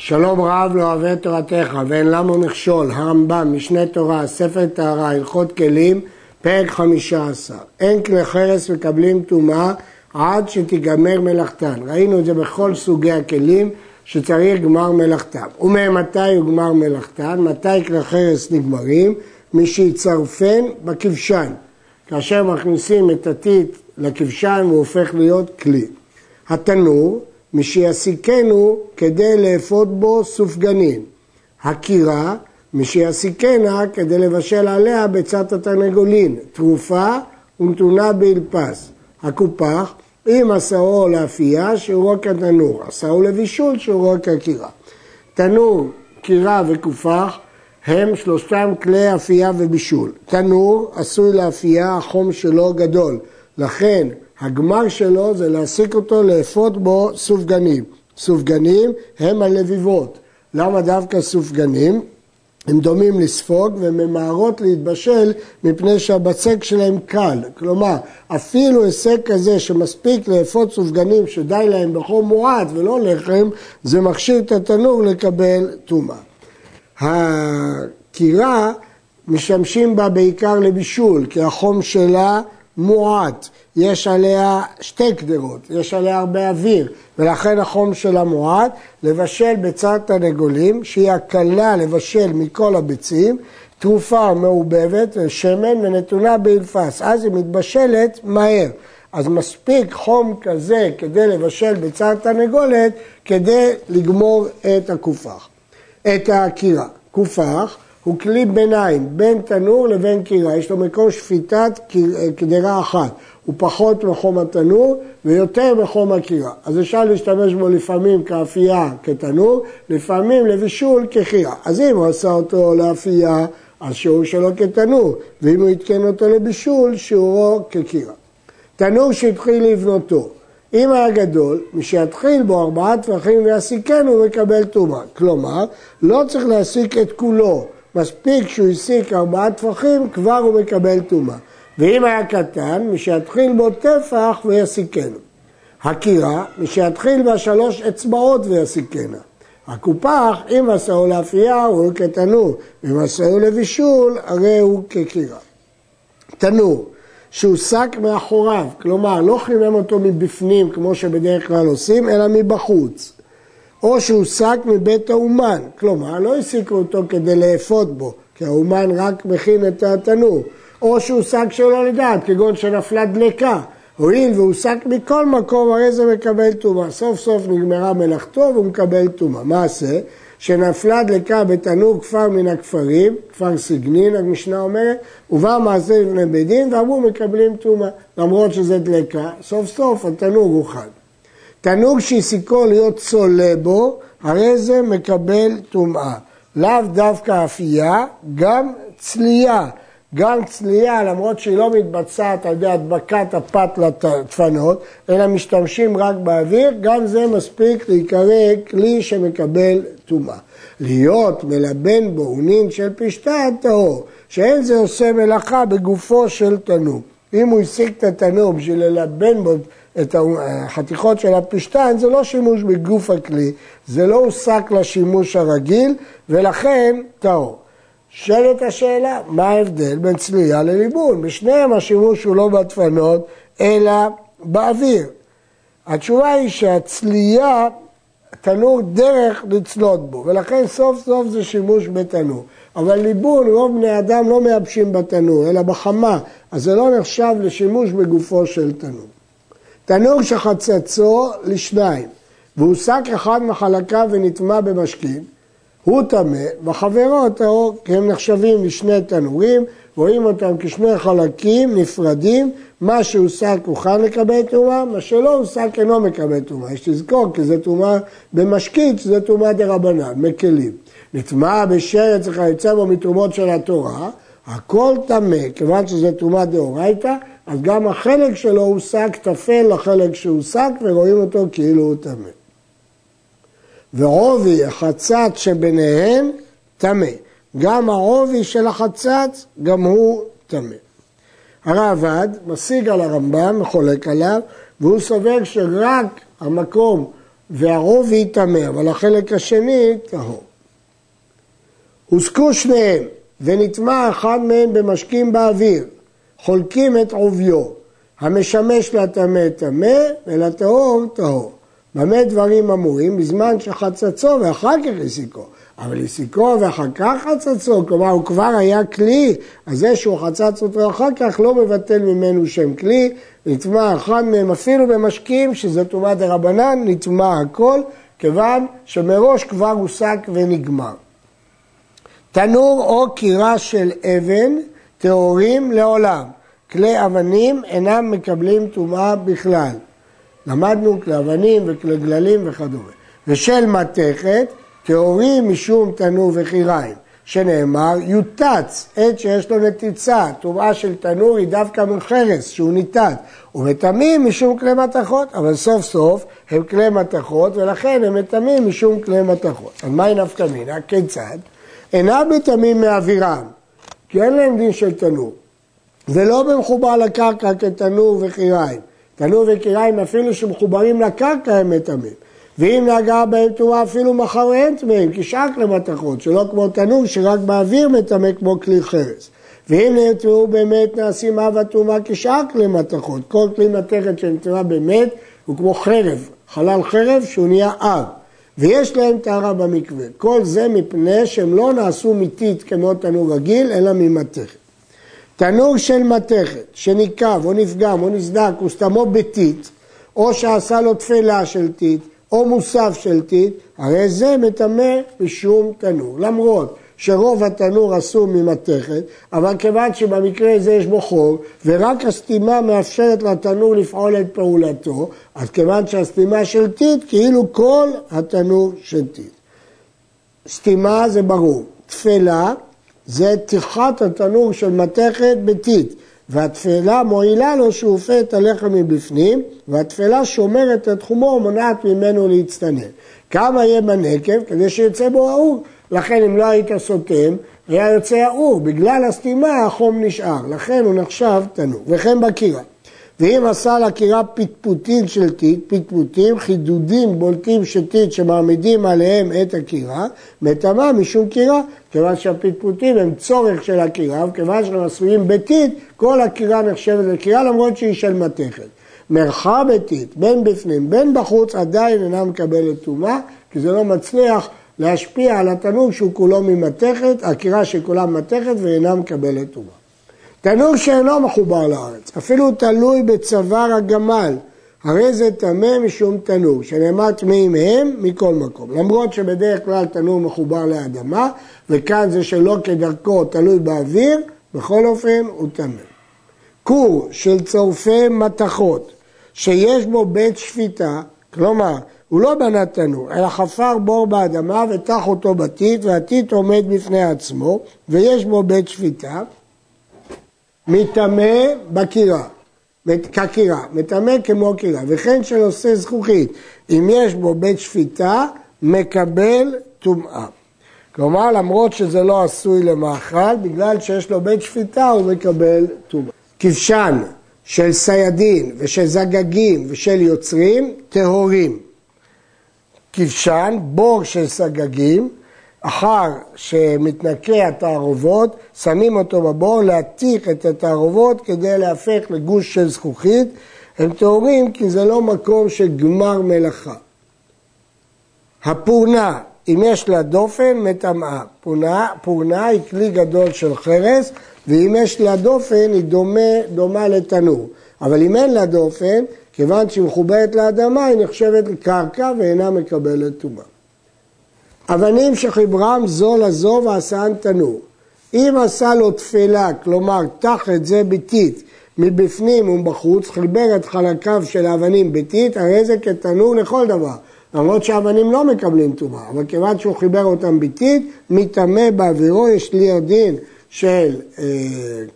שלום רב לא אוהב את תורתך ואין למה מכשול, הרמב"ם, משנה תורה, ספר טהרה, הלכות כלים, פרק חמישה עשר. אין כלי חרס מקבלים טומאה עד שתיגמר מלאכתן. ראינו את זה בכל סוגי הכלים שצריך גמר מלאכתם. וממתי הוא גמר מלאכתן? מתי כלי חרס נגמרים? משיצרפן בכבשן. כאשר מכניסים את הטיט לכבשן הוא הופך להיות כלי. התנור משיעסיקנו כדי לאפות בו סופגנין. הקירה, משיעסיקנה כדי לבשל עליה ביצת התרנגולין. תרופה ונתונה באלפס. הקופח, אם עשאו לאפייה, שיעורו כתנור. עשאו לבישול, שיעורו כקירה. תנור, קירה וקופח הם שלושתם כלי אפייה ובישול. תנור עשוי לאפייה, החום שלו גדול. לכן הגמר שלו זה להעסיק אותו לאפות בו סופגנים. סופגנים הם הלביבות. למה דווקא סופגנים? הם דומים לספוג וממהרות להתבשל מפני שהבצק שלהם קל. כלומר, אפילו הישג כזה שמספיק לאפות סופגנים שדי להם בחום מועט ולא לחם, זה מכשיר את התנור לקבל טומאה. הקירה משמשים בה בעיקר לבישול, כי החום שלה מועט, יש עליה שתי קדרות, יש עליה הרבה אוויר, ולכן החום שלה מועט, לבשל ביצת תרנגולים, שהיא הקלה לבשל מכל הביצים, תרופה מעובבת, שמן ונתונה באלפס, אז היא מתבשלת מהר. אז מספיק חום כזה כדי לבשל ביצת תרנגולת, כדי לגמור את הקופח, את הקירה. קופח הוא כלי ביניים בין תנור לבין קירה, יש לו מקום שפיטת קדרה אחת, הוא פחות מחום התנור ויותר מחום הקירה. אז אפשר להשתמש בו לפעמים כאפייה כתנור, לפעמים לבישול כחירה. אז אם הוא עשה אותו לאפייה, אז שיעור שלו כתנור, ואם הוא יתקן אותו לבישול, שיעורו כקירה. תנור שהתחיל לבנותו, אם היה גדול, מי שיתחיל בו ארבעה טפחים ויסיקנו, הוא מקבל טומאה. כלומר, לא צריך להסיק את כולו, מספיק שהוא הסיק ארבעה טפחים, כבר הוא מקבל טומאה. ואם היה קטן, מי שיתחיל בו טפח ויסיקנו. הקירה, מי שיתחיל בה שלוש אצבעות ויסיקנה. הקופח, אם עשהו לאפייה, הוא כתנור, ואם עשהו לבישול, הרי הוא כקירה. תנור, שהוסק מאחוריו, כלומר לא חימם אותו מבפנים כמו שבדרך כלל עושים, אלא מבחוץ. או שהוסק מבית האומן, כלומר לא הסיקו אותו כדי לאפות בו, כי האומן רק מכין את התנור, או שהוסק שלא לדעת, כגון שנפלה דלקה, הואיל והוסק מכל מקום, הרי זה מקבל טומאה. סוף סוף נגמרה מלאכתו והוא מקבל טומאה. מה עשה? שנפלה דלקה בתנור כפר מן הכפרים, כפר סגנין, המשנה אומרת, ובא מעשה לפני בית דין ואמרו מקבלים טומאה. למרות שזה דלקה, סוף סוף התנור הוכן. תנור שהסיקו להיות צולה בו, הרי זה מקבל טומאה. לאו דווקא אפייה, גם צלייה. גם צלייה, למרות שהיא לא מתבצעת על ידי הדבקת הפת לדפנות, אלא משתמשים רק באוויר, גם זה מספיק להיקרא כלי שמקבל טומאה. להיות מלבן באונין של פשטה טהור, שאין זה עושה מלאכה בגופו של תנור. אם הוא השיג את התנור בשביל ללבן בו את החתיכות של הפשטן, זה לא שימוש בגוף הכלי, זה לא הוסק לשימוש הרגיל, ולכן טהור. שואלת השאלה, מה ההבדל בין צלייה לליבון? בשניהם השימוש הוא לא בדפנות, אלא באוויר. התשובה היא שהצלייה, תנור דרך לצלות בו, ולכן סוף סוף זה שימוש בתנור. אבל ליבון, רוב בני אדם לא מייבשים בתנור, אלא בחמה, אז זה לא נחשב לשימוש בגופו של תנור. תנור שחצצו לשניים, והוסק אחד מחלקיו ונטמע במשכין, הוא טמא, וחברו טהור, כי הם נחשבים לשני תנורים, רואים אותם כשני חלקים נפרדים, מה שהוסק הוכן לקבל טומאה, מה שלא הוסק אינו מקבל טומאה. יש לזכור, כי זה טומאה במשקיץ, זה טומאה דה רבנן, מקלים. נטמע בשרץ וכיוצא בו מתרומות של התורה, הכל טמא, כיוון שזה טומאה דאורייתא, אז גם החלק שלו הוסק טפל לחלק שהוסק, ורואים אותו כאילו הוא טמא. ועובי החצץ שביניהן טמא. גם העובי של החצץ, גם הוא טמא. הרעב"ד משיג על הרמב"ם, חולק עליו, והוא סובר שרק המקום והרוב ייטמא, אבל החלק השני טהור. הוסקו שניהם, ונטמע אחד מהם במשקים באוויר, חולקים את עוביו, המשמש לטמא טמא ולטהור טהור. במה דברים אמורים? בזמן שחצצו ואחר כך הסיקו. אבל הסיקו ואחר כך חצצו, כלומר הוא כבר היה כלי, אז זה שהוא חצץ אותו אחר כך לא מבטל ממנו שם כלי, נטמע אחד מהם אפילו במשקים, שזה טומאת דרבנן, נטמע הכל, כיוון שמראש כבר הוסק ונגמר. תנור או קירה של אבן, טהורים לעולם. כלי אבנים אינם מקבלים טומאה בכלל. למדנו כלי אבנים וכלי גללים וכדומה. ושל מתכת, טהורים משום תנור וחיריים, שנאמר יוטץ, עת שיש לו נתיצה, טומאה של תנור היא דווקא מחרס שהוא ניתת, ומטמאים משום כלי מתכות, אבל סוף סוף הם כלי מתכות ולכן הם מטמאים משום כלי מתכות. אז מהי נפקא מינה? כיצד? אינם מטמאים מאווירם, כי אין להם דין של תנור. ולא במחובר לקרקע כתנור וחיריים. תנור וקיריים אפילו שמחוברים לקרקע הם מטמאים. ואם נגעה בהם טומאה אפילו מחריהם טמאים, כי שאר כלי מתכות, שלא כמו תנור שרק באוויר מטמא כמו כלי חרס. ואם נטמאו באמת נעשים אב הטומאה כשאר כלי מתכות. כל כלי מתכת שנטמא באמת הוא כמו חרב, חלל חרב שהוא נהיה אב. ויש להם טהרה במקווה. כל זה מפני שהם לא נעשו מיתית כמו תנור רגיל, אלא ממתכת. תנור של מתכת שניקב או נפגם או נסדק וסתמו בטיט, או שעשה לו תפלה של טיט, או מוסף של טיט, הרי זה מטמא משום תנור. למרות שרוב התנור עשו ממתכת, אבל כיוון שבמקרה הזה יש בו חור, ורק הסתימה מאפשרת לתנור לפעול את פעולתו, אז כיוון שהסתימה של טיט, כאילו כל התנור של טיט. סתימה זה ברור. תפלה זה טרחת התנור של מתכת בטיט, והתפלה מועילה לו שהוא עופה את הלחם מבפנים, והתפלה שומרת את תחומו ומונעת ממנו להצטנן. כמה יהיה בנקב? כדי שיצא בו האור. לכן אם לא היית סותם, היה יוצא האור. בגלל הסתימה החום נשאר, לכן הוא נחשב תנור. וכן בקירה. ואם עשה לקירה פטפוטים של טיט, פטפוטים, חידודים בולטים של טיט שמעמידים עליהם את הקירה, מטמא משום קירה, כיוון שהפטפוטים הם צורך של הקירה, וכיוון שהם עשויים בטיט, כל הקירה נחשבת לקירה למרות שהיא של מתכת. מרחב בטיט, בין בפנים בין בחוץ, עדיין אינה מקבלת טומאה, כי זה לא מצליח להשפיע על התנור שהוא כולו ממתכת, הקירה שכולה מתכת ואינה מקבלת טומאה. תנור שאינו מחובר לארץ, אפילו תלוי בצוואר הגמל, הרי זה טמא משום תנור, שנאמר טמאים הם מכל מקום. למרות שבדרך כלל תנור מחובר לאדמה, וכאן זה שלא כדרכו תלוי באוויר, בכל אופן הוא טמא. כור של צורפי מתכות, שיש בו בית שפיטה, כלומר, הוא לא בנה תנור, אלא חפר בור באדמה ותח אותו בטיט, והטיט עומד בפני עצמו, ויש בו בית שפיטה, מטמא בקירה, כקירה, מטמא כמו קירה, וכן שנושא זכוכית, אם יש בו בית שפיטה, מקבל טומאה. כלומר, למרות שזה לא עשוי למאכל, בגלל שיש לו בית שפיטה, הוא מקבל טומאה. כבשן של סיידין ושל זגגים ושל יוצרים, טהורים. כבשן, בור של סגגים, אחר שמתנקה התערובות, שמים אותו בבור להתיך את התערובות כדי להפך לגוש של זכוכית. הם טהורים כי זה לא מקום של גמר מלאכה. הפורנה, אם יש לה דופן, מטמאה. פורנה, פורנה היא כלי גדול של חרס, ואם יש לה דופן, היא דומה, דומה לתנור. אבל אם אין לה דופן, כיוון שהיא מחוברת לאדמה, היא נחשבת לקרקע ואינה מקבלת טומאה. אבנים שחיברם זו לזו ועשן תנור. אם עשה לו תפלה, כלומר תח את זה ביתית מבפנים ומבחוץ, חיבר את חלקיו של האבנים ביתית, הרי זה כתנור לכל דבר. למרות שהאבנים לא מקבלים טומאה, אבל כיוון שהוא חיבר אותם ביתית, מטמא באווירו, יש לי הדין של אה,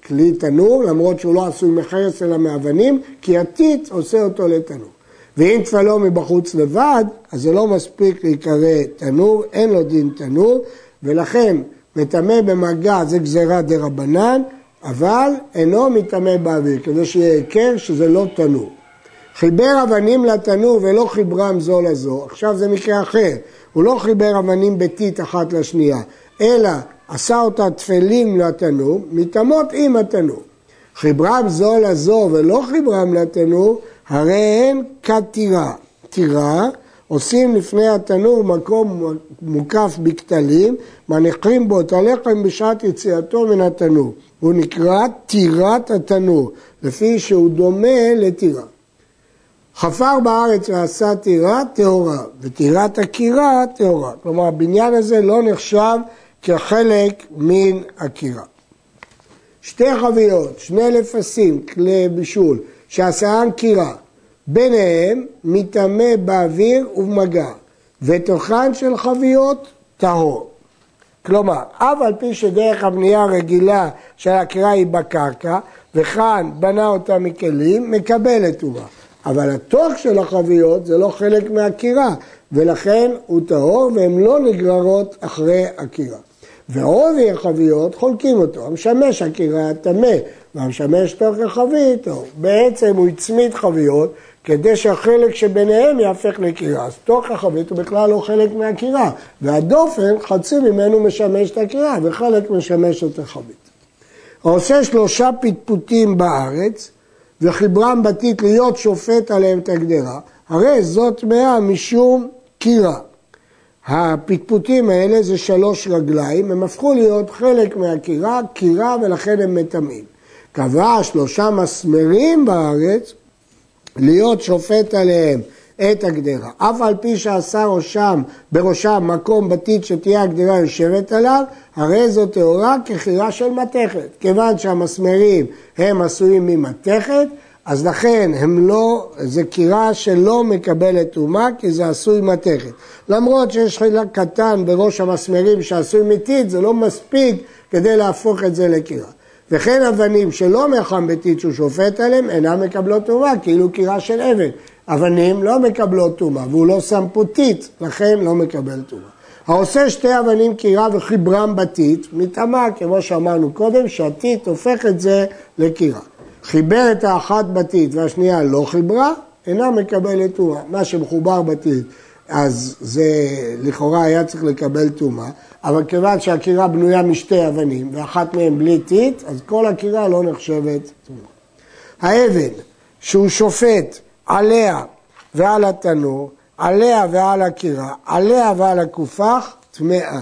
כלי תנור, למרות שהוא לא עשוי מחרס אלא מאבנים, כי הטיט עושה אותו לתנור. ואם תפלו מבחוץ לבד, אז זה לא מספיק להיקרא תנור, אין לו דין תנור, ולכן מטמא במגע זה גזירה דה רבנן, אבל אינו מטמא באוויר, כדי שיהיה היכר שזה לא תנור. חיבר אבנים לתנור ולא חיברם זו לזו, עכשיו זה מקרה אחר, הוא לא חיבר אבנים ביתית אחת לשנייה, אלא עשה אותה תפלים לתנור, מטמאות עם התנור. חיברם זו לזו ולא חיברם לתנור, הרי הן כטירה. טירה, עושים לפני התנור מקום מוקף בכתלים, מניחים בו את הלחם בשעת יציאתו מן התנור. הוא נקרא טירת התנור, לפי שהוא דומה לטירה. חפר בארץ ועשה טירה טהורה, וטירת הקירה טהורה. כלומר, הבניין הזה לא נחשב כחלק מן הקירה. שתי חביות, שני לפסים, כלי בישול, שעשאן קירה, ביניהם מטמא באוויר ובמגע, ותוכן של חביות טהור. כלומר, אף על פי שדרך הבנייה הרגילה של הקירה היא בקרקע, וכאן בנה אותה מכלים, מקבלת טומאה. אבל התוך של החביות זה לא חלק מהקירה, ולכן הוא טהור והן לא נגררות אחרי הקירה. ועובי החביות חולקים אותו, המשמש הקירה טמא, והמשמש תוך החבית, טוב. בעצם הוא הצמיד חביות כדי שהחלק שביניהם יהפך לקירה. אז תוך החבית הוא בכלל לא חלק מהקירה, והדופן, חצי ממנו משמש את הקירה, וחלק משמש את החבית. העושה שלושה פטפוטים בארץ, וחיברם בתית להיות שופט עליהם את הגדרה, הרי זאת טמאה משום קירה. הפטפוטים האלה זה שלוש רגליים, הם הפכו להיות חלק מהקירה, קירה ולכן הם מטמאים. קבע שלושה מסמרים בארץ להיות שופט עליהם את הגדרה. אף על פי שעשה ראשם, בראשם מקום בתית שתהיה הגדרה יושבת עליו, הרי זו טהורה כחירה של מתכת. כיוון שהמסמרים הם עשויים ממתכת, אז לכן הם לא, זה קירה שלא מקבלת טומאה כי זה עשוי מתכת. למרות שיש חלק קטן בראש המסמרים שעשוי מתית, זה לא מספיק כדי להפוך את זה לקירה. וכן אבנים שלא מחם בתית שהוא שופט עליהם, אינם מקבלות טומאה, כאילו קירה של אבן. אבנים לא מקבלות טומאה, והוא לא שם פה טיט, לכן לא מקבל טומאה. העושה שתי אבנים קירה וחיברם בתית, מטמא, כמו שאמרנו קודם, שהטיט הופך את זה לקירה. חיבר את האחת בתית והשנייה לא חיברה, אינה מקבלת טומאה. מה שמחובר בתית, אז זה לכאורה היה צריך לקבל טומאה, אבל כיוון שהקירה בנויה משתי אבנים ואחת מהן בלי טיט, אז כל הקירה לא נחשבת טומאה. האבן שהוא שופט עליה ועל התנור, עליה ועל הקירה, עליה ועל הכופח, טמאה.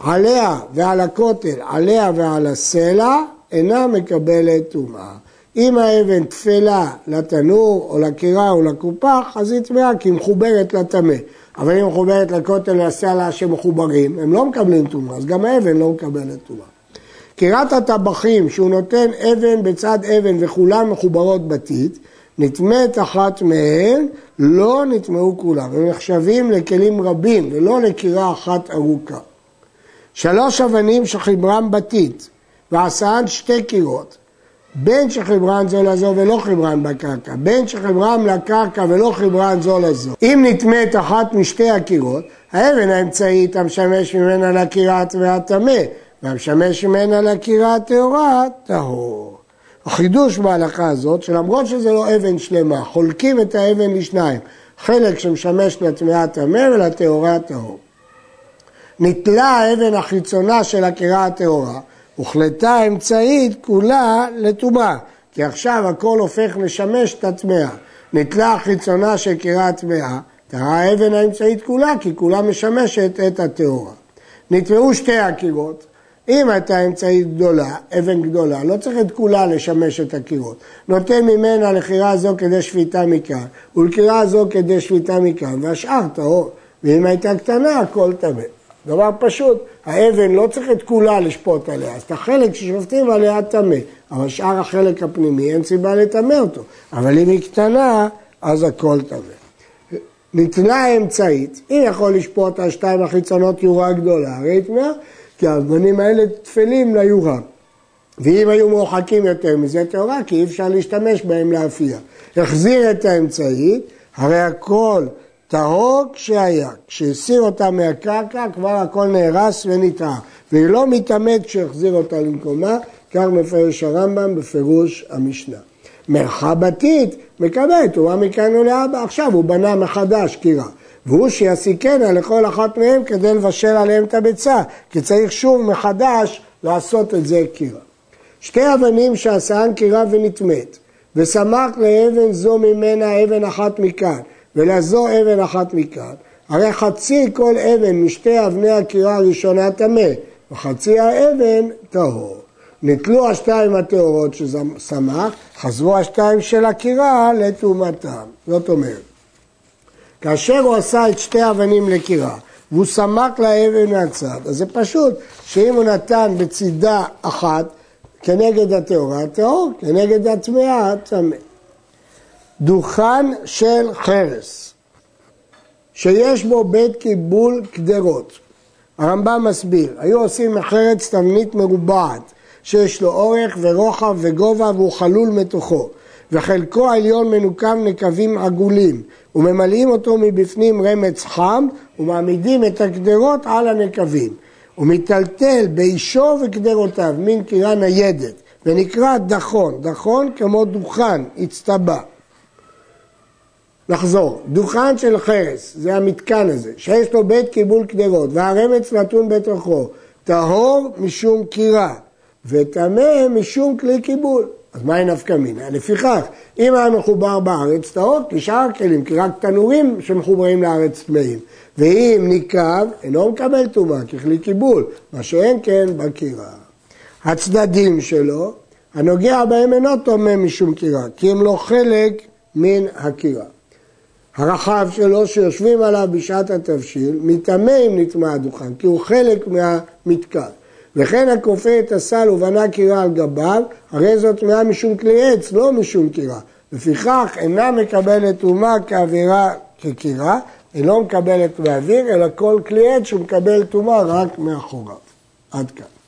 עליה ועל הכותל, עליה ועל הסלע, אינה מקבלת טומאה. אם האבן תפלה לתנור או לקירה או לקופח, אז היא טמאה כי היא מחוברת לטמא. אבל אם היא מחוברת לכותל והסלע שמחוברים, הם לא מקבלים טומאה, אז גם האבן לא מקבלת טומאה. קירת הטבחים, שהוא נותן אבן בצד אבן וכולן מחוברות בתית, נטמאת אחת מהן, לא נטמאו כולם. הם נחשבים לכלים רבים ולא לקירה אחת ארוכה. שלוש אבנים שחיברם בתית, ועשן שתי קירות. בין שחיברן זו לזו ולא חיברן בקרקע, בין שחיברן לקרקע ולא חיברן זו לזו. אם נטמאת אחת משתי הקירות, האבן האמצעית המשמש ממנה לקירה והטמא, והמשמש ממנה לקירה הטהורה, טהור. החידוש בהלכה הזאת, שלמרות שזה לא אבן שלמה, חולקים את האבן לשניים, חלק שמשמש לטמאה טמא ולטהורה טהור. נתלה האבן החיצונה של הקירה הטהורה, הוחלטה האמצעית כולה לטומאה, כי עכשיו הכל הופך לשמש את הטמאה. נתלה חיצונה של קירה טמאה, טהרה האבן האמצעית כולה, כי כולה משמשת את הטהורה. נטמעו שתי הקירות, אם הייתה אמצעית גדולה, אבן גדולה, לא צריך את כולה לשמש את הקירות. נותן ממנה לחירה זו כדי שפיטה מכאן, ולקירה זו כדי שפיטה מכאן, והשאר טהור. ואם הייתה קטנה, הכל טמא. דבר פשוט, האבן לא צריך את כולה לשפוט עליה, אז את החלק ששופטים עליה טמא, אבל שאר החלק הפנימי אין סיבה לטמא אותו, אבל אם היא קטנה, אז הכל טמא. נתנה אמצעית, היא יכול לשפוט על שתיים החיצונות יורה גדולה, הרי טמאה, כי האבנים האלה תפלים ליורה. ואם היו מורחקים יותר מזה טהורה, כי אי אפשר להשתמש בהם לאפייה. החזיר את האמצעית, הרי הכל טהור כשהיה, כשהסיר אותה מהקרקע כבר הכל נהרס ונטעה, והיא לא מתעמת כשהחזיר אותה למקומה, כך מפרש הרמב"ם בפירוש המשנה. מרחבתית מקבל טומאה מכאן ולהבא, עכשיו הוא בנה מחדש קירה. והוא שיסיקנה לכל אחת מהם כדי לבשל עליהם את הביצה, כי צריך שוב מחדש לעשות את זה קירה. שתי אבנים שעשאן קירה ונטמאת, ושמח לאבן זו ממנה אבן אחת מכאן, ולזו אבן אחת מכאן, הרי חצי כל אבן משתי אבני הקירה הראשונה טמא, וחצי האבן טהור. נתלו השתיים הטהורות ששמח, חזרו השתיים של הקירה לטומאתם. זאת אומרת, כאשר הוא עשה את שתי האבנים לקירה, והוא סמק לאבן מהצד, אז זה פשוט שאם הוא נתן בצידה אחת כנגד הטהורה, טהור, כנגד הטמאה, טמא. דוכן של חרס, שיש בו בית קיבול קדרות. הרמב"ם מסביר, היו עושים מחרץ תבנית מרובעת, שיש לו אורך ורוחב וגובה והוא חלול מתוכו, וחלקו העליון מנוקם נקבים עגולים, וממלאים אותו מבפנים רמץ חם, ומעמידים את הקדרות על הנקבים. ומיטלטל באישו וקדרותיו, מין קירה ניידת, ונקרא דחון, דחון כמו דוכן, הצטבע. נחזור, דוכן של חרס, זה המתקן הזה, שיש לו בית קיבול קדרות, והרמץ נתון בתוכו, טהור משום קירה, וטמא משום כלי קיבול. אז מהי נפקא מינה? לפיכך, אם היה מחובר בארץ טהור, כשאר הכלים, כי רק תנורים שמחוברים לארץ טמאים. ואם ניקב, אינו מקבל טומאה ככלי קיבול, מה שאין כן בקירה. הצדדים שלו, הנוגע בהם אינו טומא משום קירה, כי הם לא חלק מן הקירה. הרחב שלו שיושבים עליו בשעת התבשיל, מטמא אם נטמע הדוכן, כי הוא חלק מהמתקן. וכן הכופה את הסל ובנה קירה על גביו, הרי זאת טמאה משום כלי עץ, לא משום קירה. לפיכך אינה מקבלת טומאה כאווירה כקירה, אינו מקבלת מאוויר, אלא כל כלי עץ שהוא מקבל טומאה רק מאחוריו. עד כאן.